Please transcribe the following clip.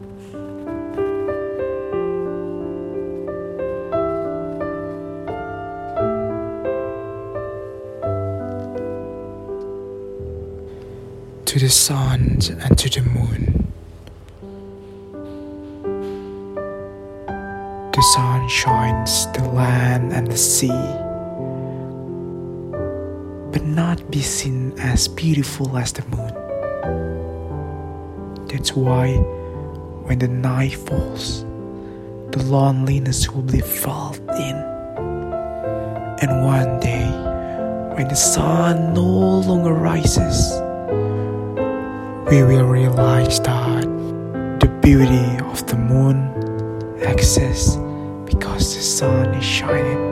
to the sun and to the moon. The sun shines the land and the sea, but not be seen as beautiful as the moon. That's why when the night falls, the loneliness will be felt in. And one day, when the sun no longer rises, we will realize that the beauty of the moon exists because the sun is shining.